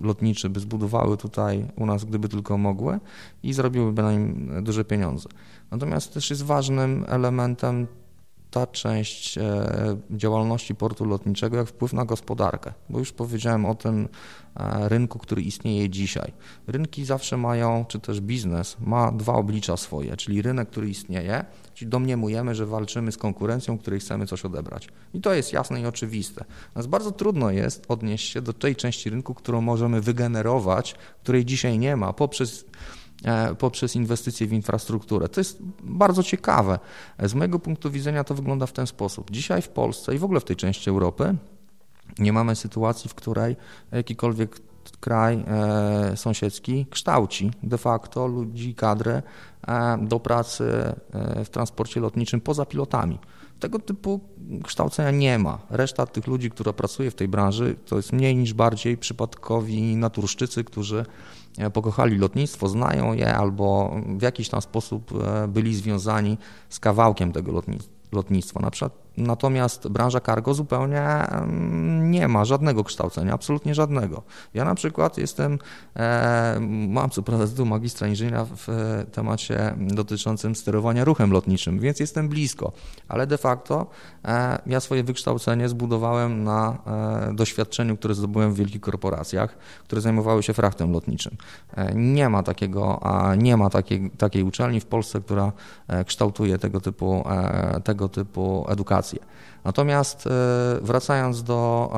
lotniczy by zbudowały tutaj u nas, gdyby tylko mogły i zrobiłyby na nim duże pieniądze. Natomiast też jest ważnym elementem ta część e, działalności portu lotniczego jak wpływ na gospodarkę, bo już powiedziałem o tym e, rynku, który istnieje dzisiaj. Rynki zawsze mają, czy też biznes ma dwa oblicza swoje, czyli rynek, który istnieje, czyli domniemujemy, że walczymy z konkurencją, której chcemy coś odebrać. I to jest jasne i oczywiste. Natomiast bardzo trudno jest odnieść się do tej części rynku, którą możemy wygenerować, której dzisiaj nie ma, poprzez poprzez inwestycje w infrastrukturę. To jest bardzo ciekawe. Z mojego punktu widzenia to wygląda w ten sposób. Dzisiaj w Polsce i w ogóle w tej części Europy nie mamy sytuacji, w której jakikolwiek kraj e, sąsiedzki kształci de facto ludzi, kadrę e, do pracy e, w transporcie lotniczym poza pilotami. Tego typu kształcenia nie ma. Reszta tych ludzi, która pracuje w tej branży, to jest mniej niż bardziej przypadkowi naturszczycy, którzy E, pokochali lotnictwo, znają je albo w jakiś tam sposób e, byli związani z kawałkiem tego lotnictwa. Na przykład Natomiast branża cargo zupełnie nie ma żadnego kształcenia, absolutnie żadnego. Ja na przykład jestem, e, mam co prawda tytuł magistra inżyniera w temacie dotyczącym sterowania ruchem lotniczym, więc jestem blisko, ale de facto e, ja swoje wykształcenie zbudowałem na e, doświadczeniu, które zdobyłem w wielkich korporacjach, które zajmowały się frachtem lotniczym. Nie ma takiego, nie ma takiej, takiej uczelni w Polsce, która kształtuje tego typu, tego typu edukację Natomiast e, wracając do,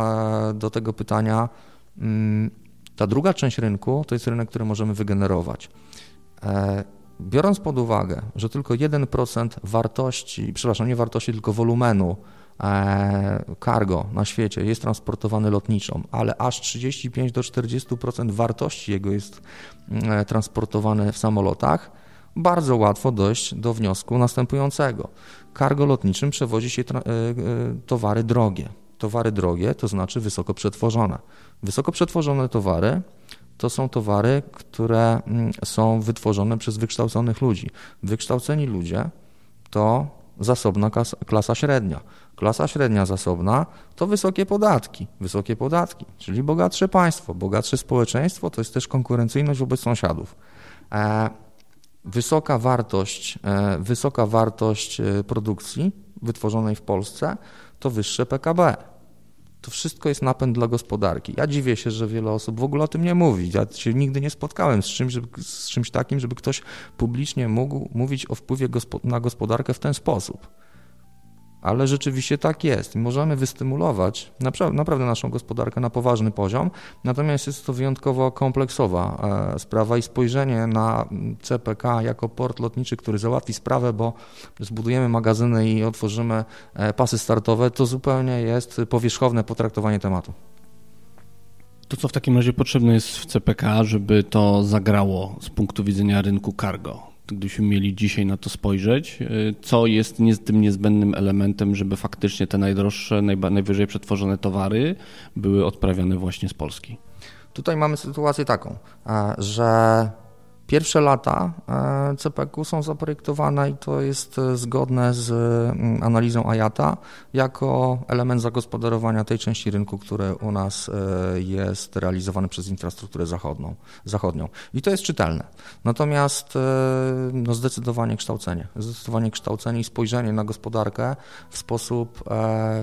e, do tego pytania, mm, ta druga część rynku to jest rynek, który możemy wygenerować. E, biorąc pod uwagę, że tylko 1% wartości, przepraszam, nie wartości, tylko wolumenu cargo na świecie jest transportowany lotniczą, ale aż 35 do 40% wartości jego jest mm, transportowane w samolotach, bardzo łatwo dojść do wniosku następującego. Cargo lotniczym przewozi się e, e, towary drogie. Towary drogie to znaczy wysoko przetworzone. Wysoko przetworzone towary to są towary, które mm, są wytworzone przez wykształconych ludzi. Wykształceni ludzie to zasobna klasa średnia. Klasa średnia zasobna to wysokie podatki. Wysokie podatki, czyli bogatsze państwo. Bogatsze społeczeństwo to jest też konkurencyjność wobec sąsiadów. E, wysoka wartość, e, wysoka wartość e, produkcji wytworzonej w Polsce to wyższe PKB. To wszystko jest napęd dla gospodarki. Ja dziwię się, że wiele osób w ogóle o tym nie mówi. Ja się nigdy nie spotkałem z czymś, żeby, z czymś takim, żeby ktoś publicznie mógł mówić o wpływie na gospodarkę w ten sposób ale rzeczywiście tak jest. Możemy wystymulować naprawdę naszą gospodarkę na poważny poziom, natomiast jest to wyjątkowo kompleksowa e, sprawa i spojrzenie na CPK jako port lotniczy, który załatwi sprawę, bo zbudujemy magazyny i otworzymy e, pasy startowe, to zupełnie jest powierzchowne potraktowanie tematu. To co w takim razie potrzebne jest w CPK, żeby to zagrało z punktu widzenia rynku cargo? Gdybyśmy mieli dzisiaj na to spojrzeć, y, co jest nie, tym niezbędnym elementem, żeby faktycznie te najdroższe, najwyżej przetworzone towary były odprawiane właśnie z Polski? Tutaj mamy sytuację taką, że Pierwsze lata e, CPQ są zaprojektowane i to jest e, zgodne z mm, analizą IATA jako element zagospodarowania tej części rynku, który u nas e, jest realizowany przez infrastrukturę zachodną, zachodnią. I to jest czytelne. Natomiast no zdecydowanie kształcenie. Zdecydowanie kształcenie i spojrzenie na gospodarkę w sposób,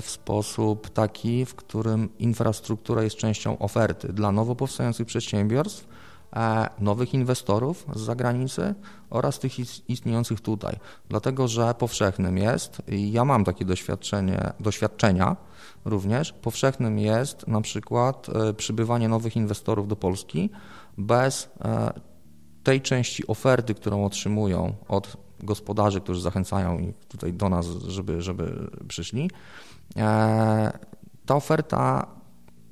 w sposób taki, w którym infrastruktura jest częścią oferty dla nowo powstających przedsiębiorstw, nowych inwestorów z zagranicy oraz tych istniejących tutaj. Dlatego, że powszechnym jest, i ja mam takie doświadczenie, doświadczenia również, powszechnym jest na przykład e, przybywanie nowych inwestorów do Polski bez e, tej części oferty, którą otrzymują od gospodarzy, którzy zachęcają ich tutaj do nas, żeby, żeby przyszli. Ta oferta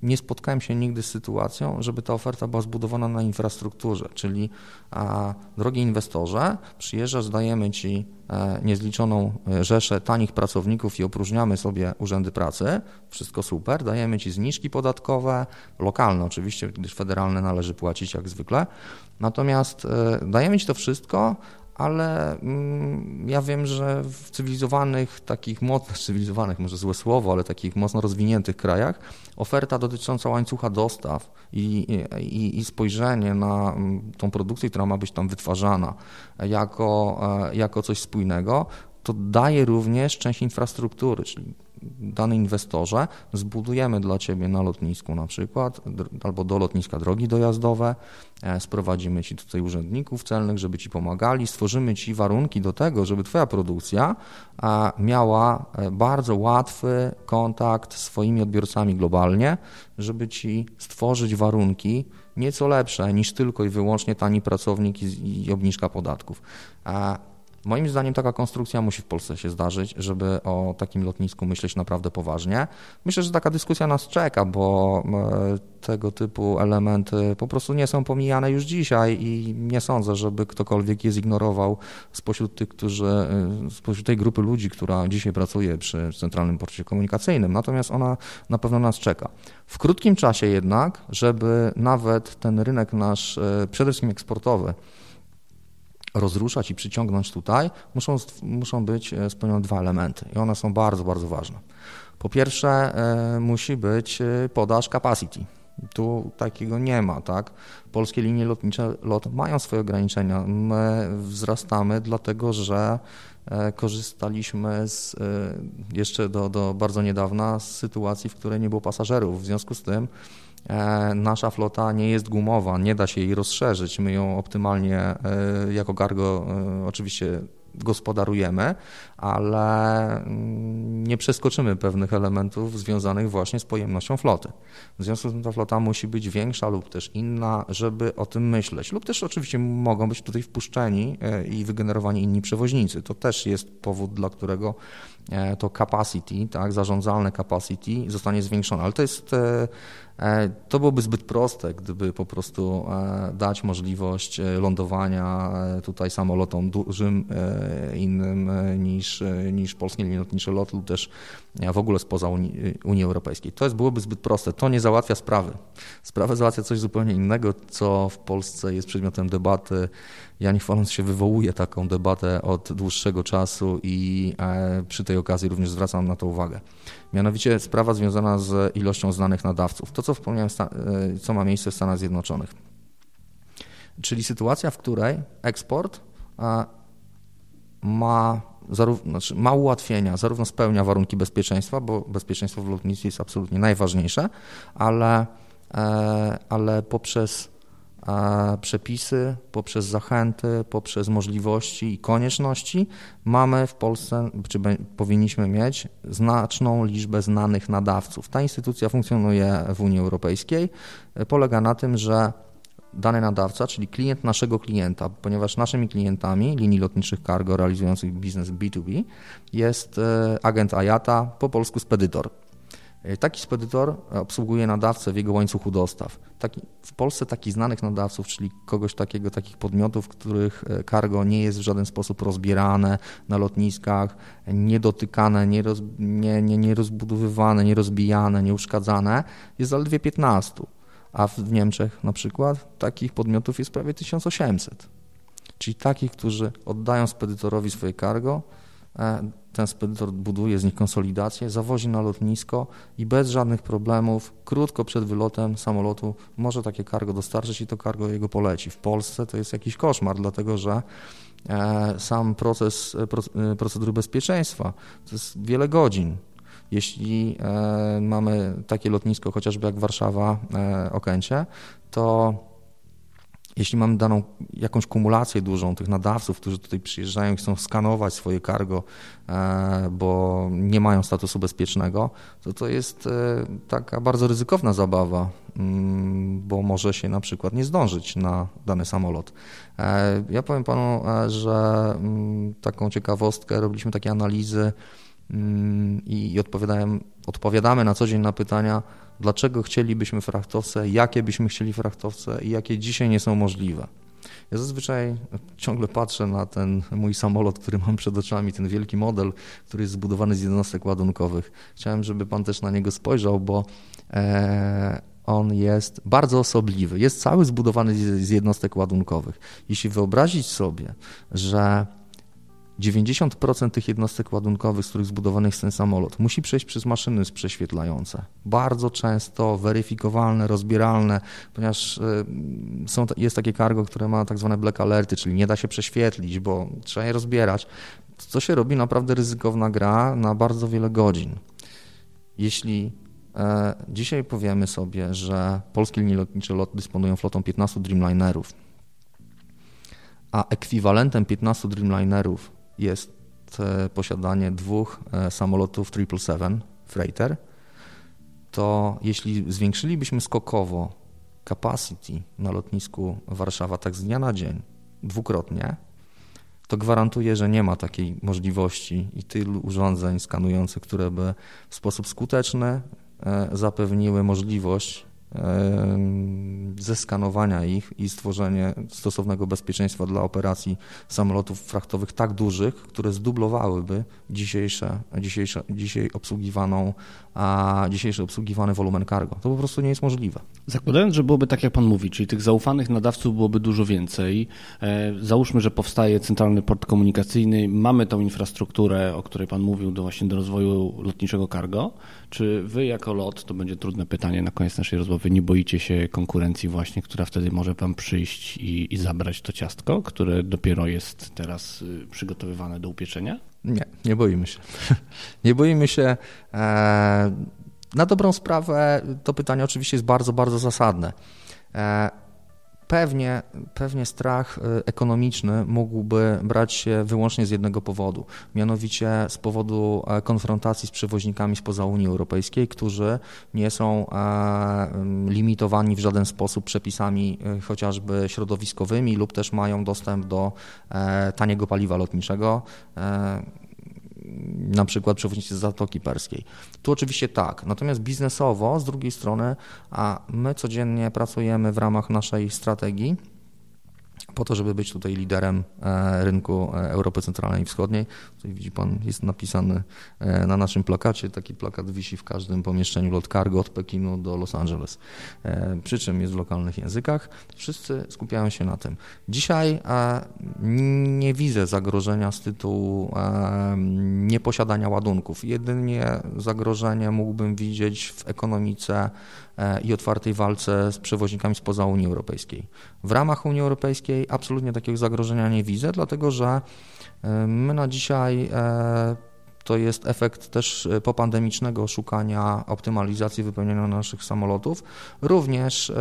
nie spotkałem się nigdy z sytuacją, żeby ta oferta była zbudowana na infrastrukturze, czyli a, drogi inwestorze, przyjeżdżasz, dajemy Ci e, niezliczoną e, rzeszę tanich pracowników i opróżniamy sobie urzędy pracy, wszystko super, dajemy Ci zniżki podatkowe, lokalne oczywiście, gdyż federalne należy płacić jak zwykle, natomiast e, dajemy Ci to wszystko, ale mm, ja wiem, że w cywilizowanych, takich mocno cywilizowanych, może złe słowo, ale takich mocno rozwiniętych krajach, oferta dotycząca łańcucha dostaw i, i, i spojrzenie na mm, tą produkcję, która ma być tam wytwarzana jako, e, jako coś spójnego, to daje również część infrastruktury, czyli dany inwestorze, zbudujemy dla Ciebie na lotnisku na przykład, albo do lotniska drogi dojazdowe, e, sprowadzimy Ci tutaj urzędników celnych, żeby Ci pomagali, stworzymy Ci warunki do tego, żeby Twoja produkcja e, miała e, bardzo łatwy kontakt z swoimi odbiorcami globalnie, żeby Ci stworzyć warunki nieco lepsze niż tylko i wyłącznie tani pracownik i, i obniżka podatków. Moim zdaniem taka konstrukcja musi w Polsce się zdarzyć, żeby o takim lotnisku myśleć naprawdę poważnie. Myślę, że taka dyskusja nas czeka, bo e, tego typu elementy po prostu nie są pomijane już dzisiaj i nie sądzę, żeby ktokolwiek je zignorował spośród tych, którzy, e, spośród tej grupy ludzi, która dzisiaj pracuje przy Centralnym Porcie Komunikacyjnym. Natomiast ona na pewno nas czeka. W krótkim czasie jednak, żeby nawet ten rynek nasz, e, przede wszystkim eksportowy, rozruszać i przyciągnąć tutaj, muszą, muszą być e, spełnione dwa elementy i one są bardzo, bardzo ważne. Po pierwsze, e, musi być e, podaż capacity. Tu takiego nie ma, tak? Polskie linie lotnicze lot mają swoje ograniczenia. My wzrastamy, dlatego że korzystaliśmy z, jeszcze do, do bardzo niedawna z sytuacji, w której nie było pasażerów. W związku z tym nasza flota nie jest gumowa, nie da się jej rozszerzyć. My ją optymalnie e, jako cargo e, oczywiście gospodarujemy, ale mm, nie przeskoczymy pewnych elementów związanych właśnie z pojemnością floty. W związku z tym ta flota musi być większa lub też inna, żeby o tym myśleć. Lub też oczywiście mogą być tutaj wpuszczeni i wygenerowani inni przewoźnicy. To też jest powód, dla którego to capacity, tak, zarządzalne capacity zostanie zwiększone. Ale to jest E, to byłoby zbyt proste, gdyby po prostu e, dać możliwość e, lądowania tutaj samolotom dużym, innym niż, niż polskie linie lotnicze LOT lub też w ogóle spoza Unii, Unii Europejskiej. To jest, byłoby zbyt proste. To nie załatwia sprawy. Sprawę załatwia coś zupełnie innego, co w Polsce jest przedmiotem debaty ja nie chwaląc się wywołuję taką debatę od dłuższego czasu i e, przy tej okazji również zwracam na to uwagę. Mianowicie sprawa związana z ilością znanych nadawców. To, co wspomniałem, e, co ma miejsce w Stanach Zjednoczonych. Czyli sytuacja, w której eksport ma, zarówno, znaczy ma ułatwienia, zarówno spełnia warunki bezpieczeństwa, bo bezpieczeństwo w lotnictwie jest absolutnie najważniejsze, ale, e, ale poprzez przepisy, poprzez zachęty, poprzez możliwości i konieczności mamy w Polsce, czy powinniśmy mieć znaczną liczbę znanych nadawców. Ta instytucja funkcjonuje w Unii Europejskiej. Polega na tym, że dany nadawca, czyli klient naszego klienta, ponieważ naszymi klientami linii lotniczych cargo realizujących biznes B2B jest e, agent IATA, po polsku spedytor. E, taki spedytor obsługuje nadawcę w jego łańcuchu dostaw. Taki, w Polsce takich znanych nadawców, czyli kogoś takiego, takich podmiotów, których e, cargo nie jest w żaden sposób rozbierane na lotniskach, niedotykane, nie, roz, nie, nie, nie rozbudowywane, nie rozbijane, nie uszkadzane, jest zaledwie 15. A w Niemczech na przykład takich podmiotów jest prawie 1800. Czyli takich, którzy oddają spedytorowi swoje cargo, e, ten spedytor buduje z nich konsolidację, zawozi na lotnisko i bez żadnych problemów, krótko przed wylotem samolotu może takie cargo dostarczyć i to cargo jego poleci. W Polsce to jest jakiś koszmar, dlatego że e, sam proces e, procedury bezpieczeństwa to jest wiele godzin. Jeśli mamy takie lotnisko, chociażby jak Warszawa, Okęcie, to jeśli mamy daną jakąś kumulację dużą tych nadawców, którzy tutaj przyjeżdżają i chcą skanować swoje cargo, e, bo nie mają statusu bezpiecznego, to to jest e, taka bardzo ryzykowna zabawa, mm, bo może się na przykład nie zdążyć na dany samolot. E, ja powiem panu, że mm, taką ciekawostkę, robiliśmy takie analizy i odpowiadamy na co dzień na pytania, dlaczego chcielibyśmy frachtowce, jakie byśmy chcieli frachtowce i jakie dzisiaj nie są możliwe. Ja zazwyczaj ciągle patrzę na ten mój samolot, który mam przed oczami, ten wielki model, który jest zbudowany z jednostek ładunkowych. Chciałem, żeby pan też na niego spojrzał, bo e, on jest bardzo osobliwy. Jest cały zbudowany z jednostek ładunkowych. Jeśli wyobrazić sobie, że 90% tych jednostek ładunkowych, z których zbudowany jest ten samolot, musi przejść przez maszyny prześwietlające. Bardzo często weryfikowalne, rozbieralne, ponieważ y, są, jest takie cargo, które ma tak zwane black alerty, czyli nie da się prześwietlić, bo trzeba je rozbierać. Co się robi naprawdę ryzykowna gra na bardzo wiele godzin. Jeśli e, dzisiaj powiemy sobie, że polskie linie lotnicze LOT dysponują flotą 15 Dreamlinerów, a ekwiwalentem 15 Dreamlinerów jest e, posiadanie dwóch e, samolotów 777 Freighter, to jeśli zwiększylibyśmy skokowo capacity na lotnisku Warszawa tak z dnia na dzień, dwukrotnie, to gwarantuję, że nie ma takiej możliwości i tylu urządzeń skanujących, które by w sposób skuteczny e, zapewniły możliwość zeskanowania ich i stworzenie stosownego bezpieczeństwa dla operacji samolotów frachtowych tak dużych, które zdublowałyby dzisiejsze, dzisiejsze, dzisiaj obsługiwaną, a dzisiejszy obsługiwany wolumen cargo. To po prostu nie jest możliwe. Zakładając, że byłoby tak, jak pan mówi, czyli tych zaufanych nadawców byłoby dużo więcej, e, załóżmy, że powstaje centralny port komunikacyjny, mamy tą infrastrukturę, o której pan mówił, do właśnie do rozwoju lotniczego cargo, czy wy jako LOT, to będzie trudne pytanie na koniec naszej rozmowy, nie boicie się konkurencji właśnie, która wtedy może wam przyjść i, i zabrać to ciastko, które dopiero jest teraz y, przygotowywane do upieczenia? Nie, nie boimy się. nie boimy się. E, na dobrą sprawę to pytanie oczywiście jest bardzo, bardzo zasadne. Pewnie, pewnie strach y, ekonomiczny mógłby brać się wyłącznie z jednego powodu, mianowicie z powodu e, konfrontacji z przewoźnikami spoza Unii Europejskiej, którzy nie są e, limitowani w żaden sposób przepisami e, chociażby środowiskowymi lub też mają dostęp do taniego paliwa lotniczego na przykład przewoźnicy z Zatoki Perskiej. Tu oczywiście tak, natomiast biznesowo z drugiej strony, a my codziennie pracujemy w ramach naszej strategii po to, żeby być tutaj liderem e, rynku e, Europy Centralnej i Wschodniej. Tutaj widzi Pan, jest napisany e, na naszym plakacie, taki plakat wisi w każdym pomieszczeniu lot cargo od Pekinu do Los Angeles, przy czym jest w lokalnych językach. Wszyscy skupiają się na tym. Dzisiaj nie widzę zagrożenia z tytułu nieposiadania ładunków. Jedynie zagrożenie mógłbym widzieć w ekonomice i otwartej walce z przewoźnikami spoza Unii Europejskiej. W ramach Unii Europejskiej absolutnie takiego zagrożenia nie widzę, dlatego że e, my na dzisiaj e, to jest efekt też e, popandemicznego szukania optymalizacji wypełnienia naszych samolotów. Również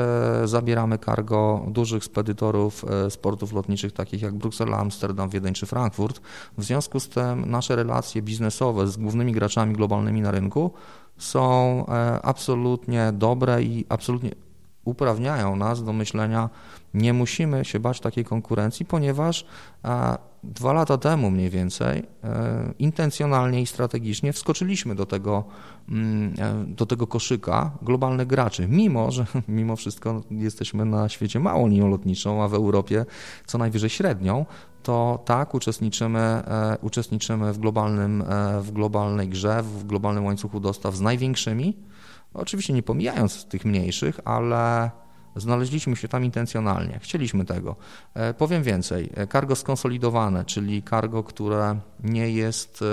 zabieramy cargo dużych spedytorów z portów lotniczych takich jak Bruksela, Amsterdam, Wiedeń czy Frankfurt. W związku z tym nasze relacje biznesowe z głównymi graczami globalnymi na rynku są absolutnie dobre i absolutnie uprawniają nas do myślenia, nie musimy się bać takiej konkurencji, ponieważ dwa lata temu mniej więcej e, intencjonalnie i strategicznie wskoczyliśmy do tego, mm, e, do tego koszyka globalnych graczy, mimo że mimo wszystko jesteśmy na świecie małą linią lotniczą, a w Europie co najwyżej średnią, to tak, uczestniczymy, e, uczestniczymy w, globalnym, w globalnej grze, w globalnym łańcuchu dostaw z największymi, Oczywiście nie pomijając tych mniejszych, ale znaleźliśmy się tam intencjonalnie. Chcieliśmy tego. E, powiem więcej. E, cargo skonsolidowane, czyli cargo, które nie jest e,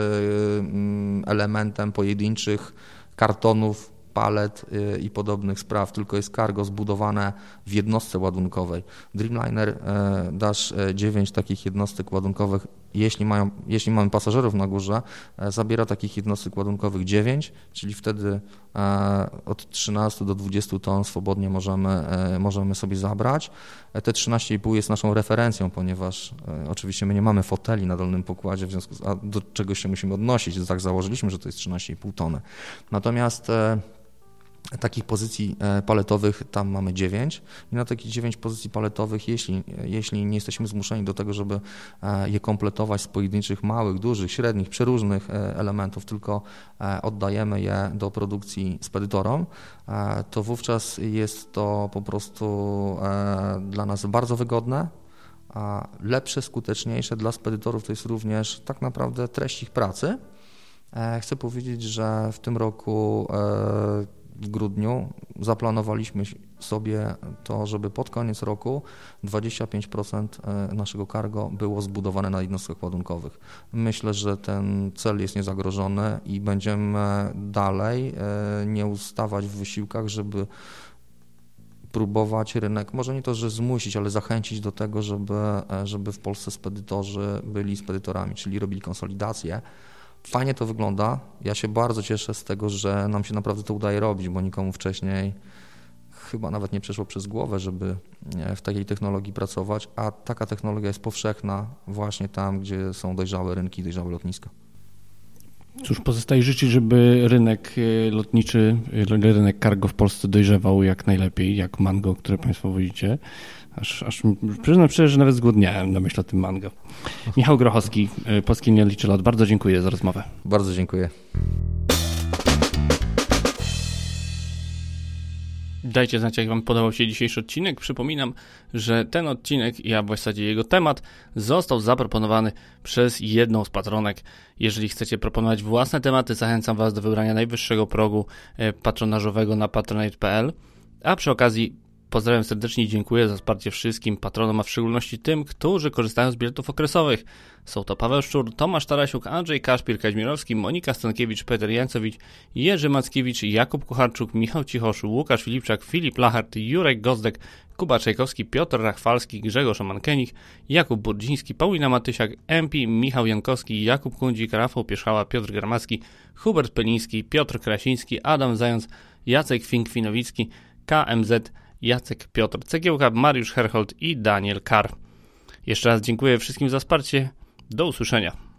mm, elementem pojedynczych kartonów palet i podobnych spraw, tylko jest cargo zbudowane w jednostce ładunkowej. Dreamliner Dash 9 takich jednostek ładunkowych, jeśli, mają, jeśli mamy pasażerów na górze, y, zabiera takich jednostek ładunkowych 9, czyli wtedy od 13 do 20 ton swobodnie możemy, możemy sobie zabrać. Te 13,5 jest naszą referencją, ponieważ oczywiście my nie mamy foteli na dolnym pokładzie, w związku z, a do czego się musimy odnosić, tak założyliśmy, że to jest 13,5 tony. Natomiast Takich pozycji e, paletowych tam mamy 9 i na takich 9 pozycji paletowych, jeśli, jeśli nie jesteśmy zmuszeni do tego, żeby e, je kompletować z pojedynczych małych, dużych, średnich, przeróżnych e, elementów, tylko oddajemy je do produkcji spedytorom, to wówczas jest to po prostu dla nas bardzo wygodne, a lepsze, skuteczniejsze dla spedytorów to jest również tak naprawdę treść ich pracy. Chcę powiedzieć, że w tym roku w grudniu zaplanowaliśmy sobie to, żeby pod koniec roku 25% e, naszego cargo było zbudowane na jednostkach ładunkowych. Myślę, że ten cel jest niezagrożony i będziemy dalej e, nie ustawać w wysiłkach, żeby próbować rynek, może nie to, że zmusić, ale zachęcić do tego, żeby, e, żeby w Polsce spedytorzy byli spedytorami, czyli robili konsolidację Fajnie to wygląda. Ja się bardzo cieszę z tego, że nam się naprawdę to udaje robić, bo nikomu wcześniej chyba nawet nie przeszło przez głowę, żeby w takiej technologii pracować, a taka technologia jest powszechna właśnie tam, gdzie są dojrzałe rynki, dojrzałe lotniska. Cóż, pozostaje życzyć, żeby rynek e, lotniczy, e, rynek cargo w Polsce dojrzewał jak najlepiej, jak mango, które Państwo wozicie. Aż, aż przyznam szczerze, że nawet zgłodniałem na myśl o tym mango. Michał Grochowski, y, Polski Nie Liczy Lot. Bardzo dziękuję za rozmowę. Bardzo dziękuję. Dajcie znać, jak Wam podobał się dzisiejszy odcinek. Przypominam, że ten odcinek, a w zasadzie jego temat, został zaproponowany przez jedną z patronek. Jeżeli chcecie proponować własne tematy, zachęcam Was do wybrania najwyższego progu y, patronażowego na patronite.pl. A przy okazji Pozdrawiam serdecznie i dziękuję za wsparcie wszystkim patronom, a w szczególności tym, którzy korzystają z biletów okresowych. Są to Paweł Szczur, Tomasz Tarasiuk, Andrzej Kaszpir, Kaźmirowski, Monika Stankiewicz, Peter Jancowicz, Jerzy Mackiewicz, Jakub Kucharczuk, Michał Cichosz, Łukasz Filipczak, Filip Lachart, Jurek Gozdek, Kuba Czajkowski, Piotr Rachwalski, Grzegorz Omankenich, Jakub Burdziński, Paulina Matysiak, MP, Michał Jankowski, Jakub Kundzik, Rafał Pieszała, Piotr Gramaski, Hubert Peliński, Piotr Krasiński, Adam Zając, Jacek Fink-Finowicki, KMZ, Jacek Piotr Cegiełka, Mariusz Herhold i Daniel Kar. Jeszcze raz dziękuję wszystkim za wsparcie. Do usłyszenia.